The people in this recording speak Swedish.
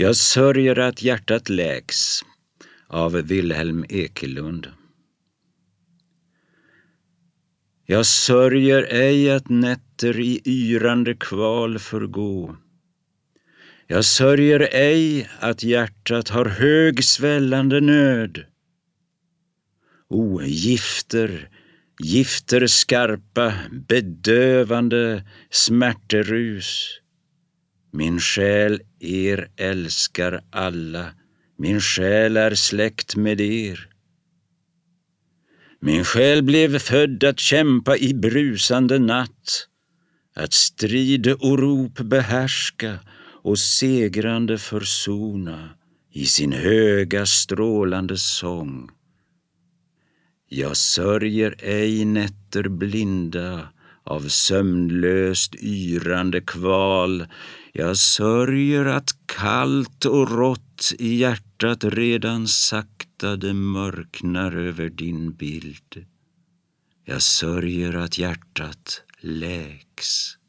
Jag sörjer att hjärtat läks av Wilhelm Ekelund. Jag sörjer ej att nätter i yrande kval förgå. Jag sörjer ej att hjärtat har hög svällande nöd. O, gifter, gifter skarpa, bedövande smärterus. Min själ er älskar alla, min själ är släkt med er. Min själ blev född att kämpa i brusande natt, att strid och rop behärska och segrande försona i sin höga strålande sång. Jag sörjer ej nätter blinda av sömnlöst yrande kval. Jag sörjer att kallt och rått i hjärtat redan sakta det mörknar över din bild. Jag sörjer att hjärtat läks.